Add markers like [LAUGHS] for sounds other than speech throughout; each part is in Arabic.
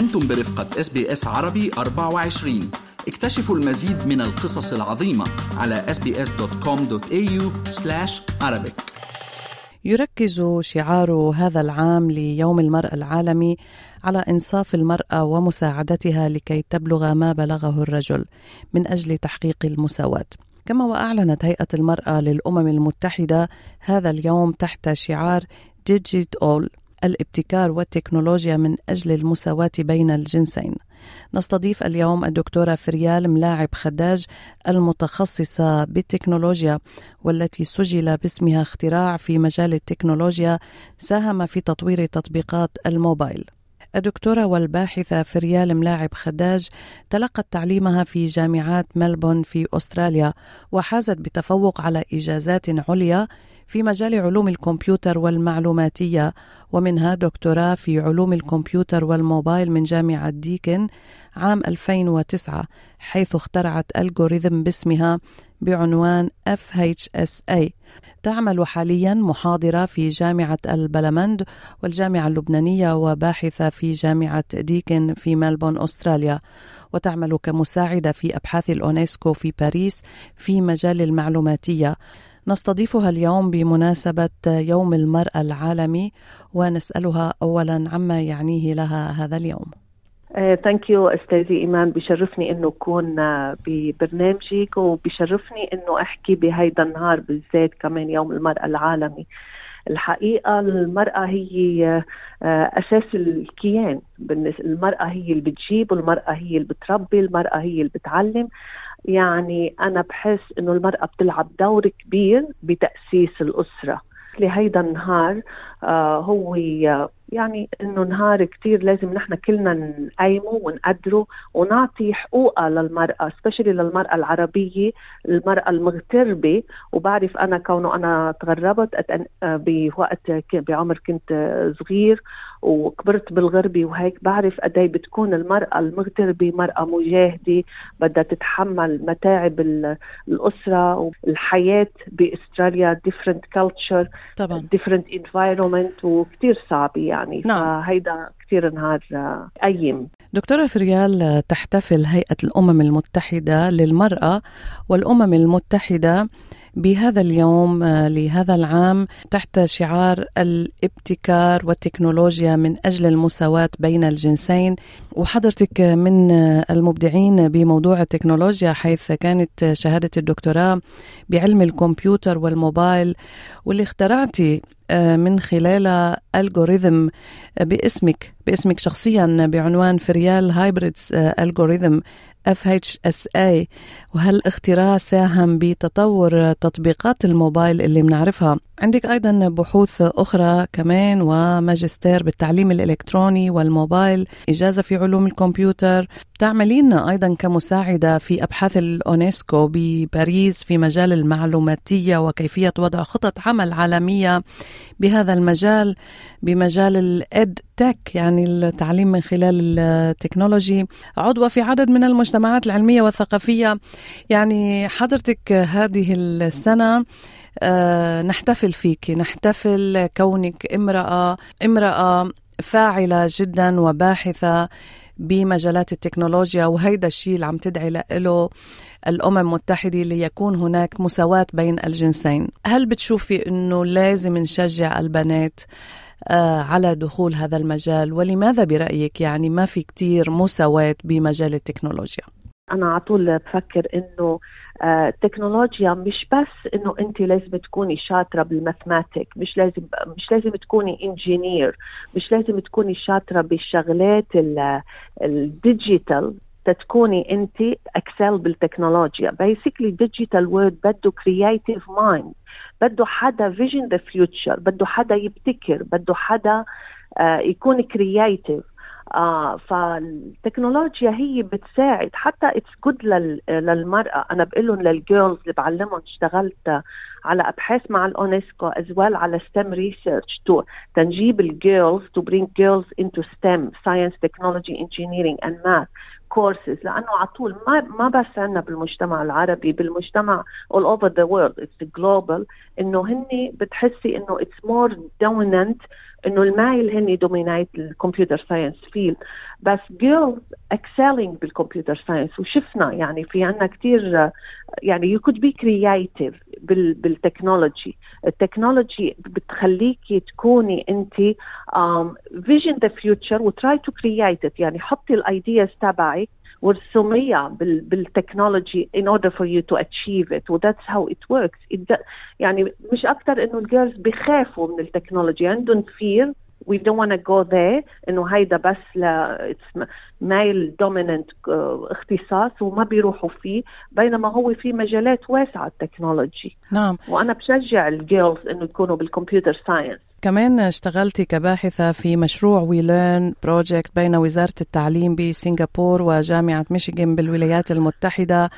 أنتم برفقة SBS عربي 24 اكتشفوا المزيد من القصص العظيمة على sbs.com.au arabic يركز شعار هذا العام ليوم المرأة العالمي على إنصاف المرأة ومساعدتها لكي تبلغ ما بلغه الرجل من أجل تحقيق المساواة. كما وأعلنت هيئة المرأة للأمم المتحدة هذا اليوم تحت شعار أول الابتكار والتكنولوجيا من أجل المساواة بين الجنسين. نستضيف اليوم الدكتورة فريال ملاعب خداج المتخصصة بالتكنولوجيا والتي سجل باسمها اختراع في مجال التكنولوجيا ساهم في تطوير تطبيقات الموبايل. الدكتورة والباحثة فريال ملاعب خداج تلقت تعليمها في جامعات ملبون في أستراليا وحازت بتفوق على إجازات عليا في مجال علوم الكمبيوتر والمعلوماتية ومنها دكتوراه في علوم الكمبيوتر والموبايل من جامعة ديكن عام 2009 حيث اخترعت ألغوريثم باسمها بعنوان FHSA تعمل حاليا محاضرة في جامعة البلمند والجامعة اللبنانية وباحثة في جامعة ديكن في ملبون أستراليا. وتعمل كمساعدة في أبحاث الأونسكو في باريس في مجال المعلوماتية. نستضيفها اليوم بمناسبة يوم المرأة العالمي ونسألها أولا عما يعنيه لها هذا اليوم. ثانك uh, يو أستاذي إيمان. بشرفني إنه أكون uh, ببرنامجك وبشرفني إنه أحكي بهيدا النهار بالذات كمان يوم المرأة العالمي. الحقيقة المرأة هي uh, أساس الكيان. المرأة هي اللي بتجيب والمرأة هي اللي بتربي المرأة هي اللي بتعلم. يعني أنا بحس إنه المرأة بتلعب دور كبير بتأسيس الأسرة. لهيدا النهار هو يعني إنه نهار كتير لازم نحن كلنا نقيمه ونقدره ونعطي حقوقها للمرأة سبيشلي للمرأة العربية المرأة المغتربة. وبعرف أنا كونه أنا تغربت بوقت بعمر كنت صغير وكبرت بالغربة وهيك. بعرف قد بتكون المرأة المغتربة مرأة مجاهدة بدها تتحمل متاعب والحياة بأستراليا different culture طبعا. different environment وكتير صعبة يعني. نعم. فهيدا كثير نهار قيم دكتورة فريال تحتفل هيئة الأمم المتحدة للمرأة والأمم المتحدة بهذا اليوم آه، لهذا العام تحت شعار الابتكار والتكنولوجيا من أجل المساواة بين الجنسين. وحضرتك من المبدعين بموضوع التكنولوجيا حيث كانت شهادة الدكتوراه بعلم الكمبيوتر والموبايل واللي اخترعتي آه، من خلال algorithm باسمك باسمك شخصيا بعنوان فريال Hybrids Algorithm FHSA وهالاختراع ساهم بتطور تطبيقات الموبايل اللي بنعرفها؟ عندك أيضا بحوث أخرى كمان وماجستير بالتعليم الإلكتروني والموبايل إجازة في علوم الكمبيوتر. تعملين أيضا كمساعدة في أبحاث الأونسكو بباريس في مجال المعلوماتية وكيفية وضع خطط عمل عالمية بهذا المجال بمجال ال EdTech يعني التعليم من خلال ال technology. عضوة في عدد من المجتمعات العلمية والثقافية. يعني حضرتك هذه السنة آه، نحتفل فيك نحتفل كونك امرأة امرأة فاعلة جدا وباحثة بمجالات التكنولوجيا وهيدا الشيء اللي عم تدعي له الأمم المتحدة ليكون هناك مساواة بين الجنسين. هل بتشوفي أنه لازم نشجع البنات على دخول هذا المجال. ولماذا برأيك؟ يعني ما في كتير مساواة بمجال التكنولوجيا؟ أنا على طول بفكر إنه التكنولوجيا مش بس إنه أنت لازم تكوني شاطرة بالماثماتيك مش لازم مش لازم تكوني engineer مش لازم تكوني شاطرة بالشغلات ال digital تتكوني انت excel بالتكنولوجيا. Basically digital world بده creative mind بده حدا vision the future بده حدا يبتكر. بده حدا uh, يكون creative آه فالتكنولوجيا هي بتساعد. حتى it's good للمرأة. أنا بقول لهم لل girls اللي بعلمهم اشتغلت على أبحاث مع الأونسكو as well على STEM research to تنجيب ال girls to bring girls into STEM science technology engineering and math courses لأنه على طول ما ما بس عندنا بالمجتمع العربي بالمجتمع all over the world it's global إنه هن بتحسي إنه it's more dominant إنه ال male هن dominate ال computer science field بس girls excelling بال computer science وشفنا يعني في عنا كثير يعني you could be creative بال technology. ال technology بتخليكي تكوني انت vision the future و try to create يعني حطي ال ideas تبعك وارسميها بال technology in order for you to achieve it. و that's how it works. It يعني مش أكثر إنه ال girls بخافوا من ال technology. عندهم fear we don't want to go there. إنه هيدا بس ل it's male dominant اختصاص وما بيروحوا فيه بينما هو في مجالات واسعة ال technology. نعم. وأنا بشجع ال girls إنه يكونوا بال computer science كمان اشتغلتي كباحثة في مشروع We Learn project بين وزارة التعليم بسنغافور وجامعة ميشيغان بالولايات المتحدة.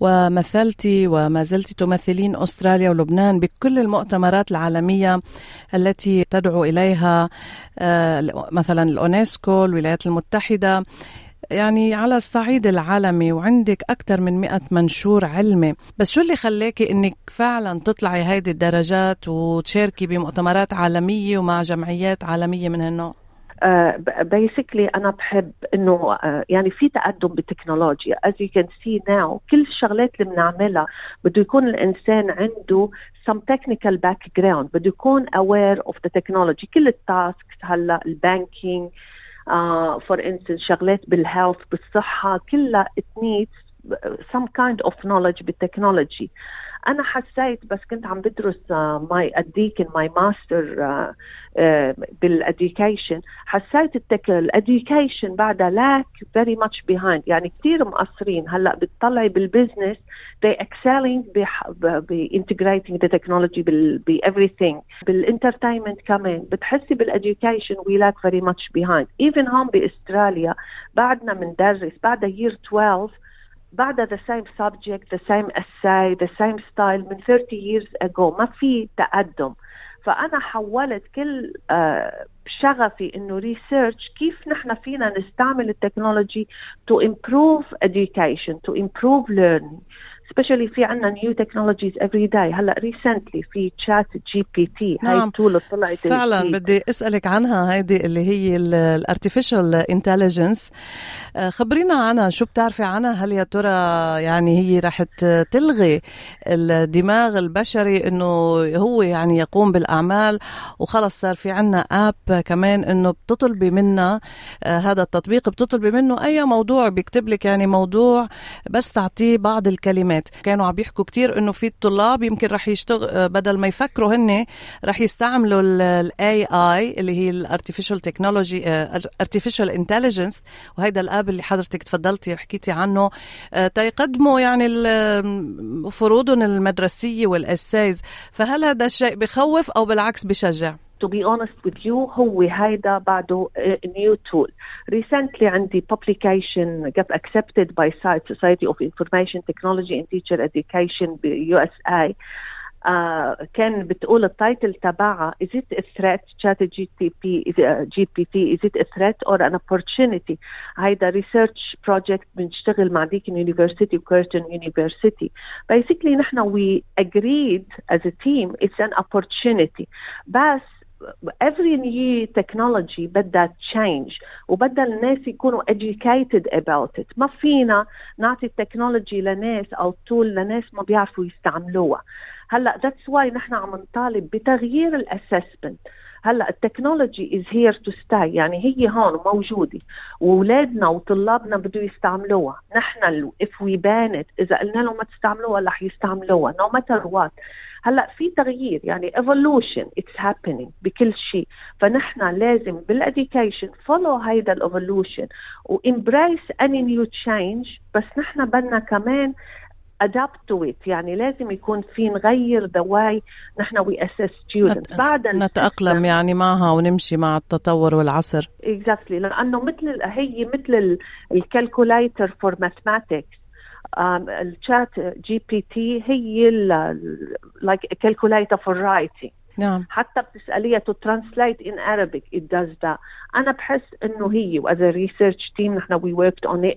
ومثلتي وما زلت تمثلين أستراليا ولبنان بكل المؤتمرات العالمية التي تدعو إليها مثلا الأونسكو الولايات المتحدة يعني على الصعيد العالمي وعندك أكثر من مئة منشور علمي بس شو اللي خلاكي إنك فعلا تطلعي هيدي الدرجات وتشاركي بمؤتمرات عالمية ومع جمعيات عالمية من هالنوع؟ Basically uh, أنا بحب إنه uh, يعني في تقدم بال technology ا. As you can see now كل الشغلات اللي بنعملها بده يكون الإنسان عنده some technical background بده يكون aware of the technology. كل ال tasks هلا ال banking for instance شغلات بال health بالصحة كلها it needs some kind of knowledge بال technology أنا حسيت بس كنت عم بدرس my education my master بال education حسيت ال tech ال education بعدها lag very much behind يعني كثير مقصرين. هلأ بتطلعي بال business they excelling ب integrating the technology ب everything بال entertainment كمان. بتحسي بال education we lag very much behind. Even هون بأستراليا بعدنا بندرس بعد year 12 بعدها the same subject, the same essay, the same style من 30 years ago ما في تقدم فأنا حولت كل شغفي انه ريسيرش كيف نحن فينا نستعمل التكنولوجي to improve education, to improve learning Especially في عنا new technologies every day. هلا recently في chat جي بي تي نعم. هاي ال tool طلعت فعلا الجديد. بدي أسألك عنها هيدي اللي هي ال artificial intelligence خبرينا عنها شو بتعرفي عنها؟ هل يا ترى يعني هي رح تلغي الدماغ البشري إنه هو يعني يقوم بالأعمال؟ وخلص صار في عنا app كمان إنه بتطلبي منا هذا التطبيق بتطلبي منه أي موضوع بيكتب لك يعني موضوع بس تعطيه بعض الكلمات. كانوا عم يحكوا كتير إنه في الطلاب يمكن رح يشتغل بدل ما يفكروا هن رح يستعملوا ال AI اللي هي ال artificial technology artificial intelligence وهيدا ال app اللي حضرتك تفضلتي وحكيتي عنه تيقدموا يعني فروضهم المدرسية وال essays. فهل هذا الشيء بخوف أو بالعكس بشجع؟ to be honest with you هو هيدا بعده new tool. Recently عندي publication got accepted by SITE Society of Information Technology and Teacher Education ب USA. Uh, كان بتقول التايتل تبعها is it a threat chat GTP GPT is it a threat or an opportunity هيدا research project بنشتغل مع ديكن يونيفرسيتي وكيرتون يونيفرسيتي basically نحن we agreed as a team it's an opportunity بس every new technology بدها change وبدها الناس يكونوا educated about it. ما فينا نعطي ال technology لناس أو tool لناس ما بيعرفوا يستعملوها. هلأ that's why نحن عم نطالب بتغيير ال assessment. هلأ ال technology is here to stay يعني هي هون موجودة واولادنا وطلابنا بده يستعملوها. نحن if we ban it إذا قلنا لهم ما تستعملوها رح يستعملوها no matter what هلأ في تغيير يعني evolution it's happening بكل شيء. فنحن لازم بال education follow هيدا ال evolution و embrace any new change بس نحن بدنا كمان adapt to it. يعني لازم يكون في نغير the way نحن we assess students. نت... بعد نتأقلم يعني معها ونمشي مع التطور والعصر. Exactly لأنه مثل هي مثل ال calculator for mathematics. ال ChatGPT هي like calculator for writing نعم. حتى بتسأليها to translate in عربي it does the أنا بحس إنه هي و as a research team نحن we worked on it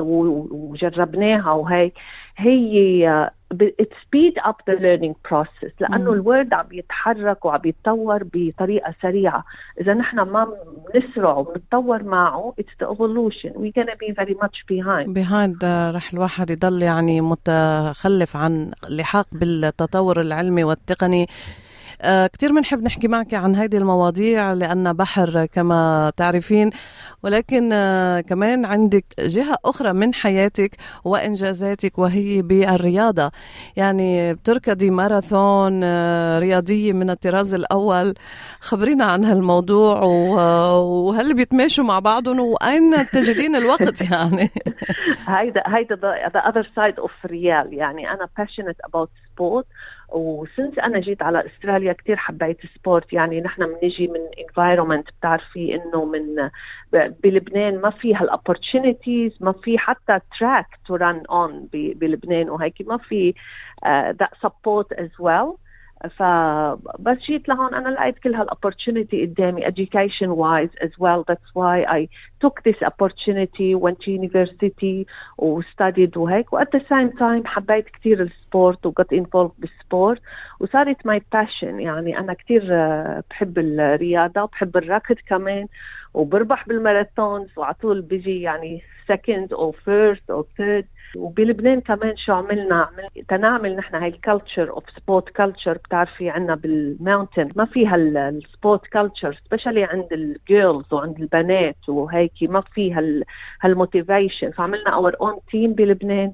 وجربناها وهي هي it speed up the learning process. لأنه ال world عم يتحرك وعم يتطور بطريقة سريعة. إذا نحن ما بنسرع وبنتطور معه it's the evolution. We're gonna be very much behind. Behind رح الواحد يضل يعني متخلف عن لحاق بالتطور العلمي والتقني. كثير بنحب نحكي معك عن هذه المواضيع لأن بحر كما تعرفين ولكن آه، كمان عندك جهة أخرى من حياتك وإنجازاتك وهي بالرياضة. يعني بتركضي ماراثون آه، رياضية من الطراز الأول. خبرينا عن هالموضوع وهل بيتماشوا مع بعضهم وأين تجدين الوقت يعني؟ [LAUGHS] هيدا هيدا the other side of ريال يعني أنا passionate about sport و since أنا جيت على أستراليا كثير حبيت sport يعني نحن بنجي من environment بتعرفي إنه من بلبنان ما في هال opportunities ما في حتى track to run on بلبنان وهيك ما في that sport as well فبس جيت لهون أنا لقيت كل هال opportunity قدامي education wise as well. That's why I took this opportunity went to university وstudied وهيك. و at the same time حبيت كثير ال sport وكنت involved بال sport وصارت my passion يعني أنا كثير بحب الرياضة وبحب الركض كمان. وبربح بال marathons وعلى طول بيجي يعني second or first or third. وبلبنان كمان شو عملنا؟ عمل تنعمل نحن هاي ال culture of sport culture بتعرفي عندنا بال mountain ما في هال sport culture specially عند ال girls وعند البنات وهيك ما في هال هال motivation فعملنا our own team بلبنان.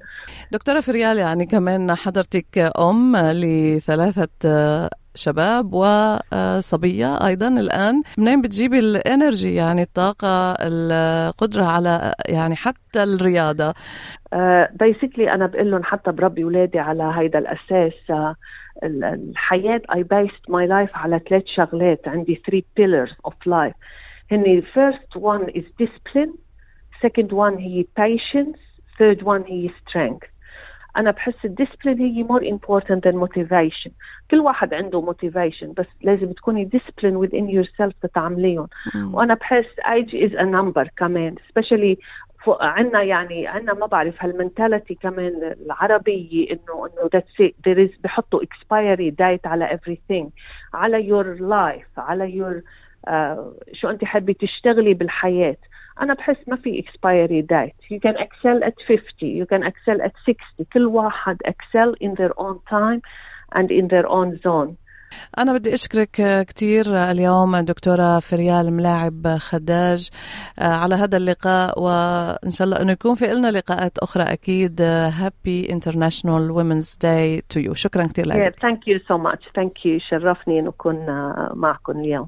دكتورة فريال يعني كمان حضرتك أم لثلاثة شباب وصبية. أيضا الآن منين بتجيب ال energy يعني الطاقة القدرة على يعني حتى الرياضة؟ basically uh, أنا بقول لهم حتى بربي أولادي على هيدا الأساس. uh, الحياة I based my life على ثلاث شغلات. عندي three pillars of life. هني first one is discipline second one هي patience third one هي strength. أنا بحس ال discipline هي more important than motivation. كل واحد عنده motivation بس لازم تكوني discipline within yourself تتعامليهم. وأنا بحس age is a number كمان especially عندنا يعني عندنا ما بعرف هال mentality كمان العربية إنه إنه that's it there is بحطوا expiry date على everything. على your life على your uh, شو أنت حابة تشتغلي بالحياة. أنا بحس ما في expiry date. You can excel at 50 you can excel at 60 كل واحد excel in their own time and in their own zone. أنا بدي أشكرك كثير اليوم دكتورة فريال ملاعب خداج. على هذا اللقاء وإن شاء الله أنه يكون في لنا لقاءات أخرى أكيد. Happy International Women's Day to you. شكرا كثير لك. Thank you so much. Thank you. شرفني أن أكون معكم اليوم.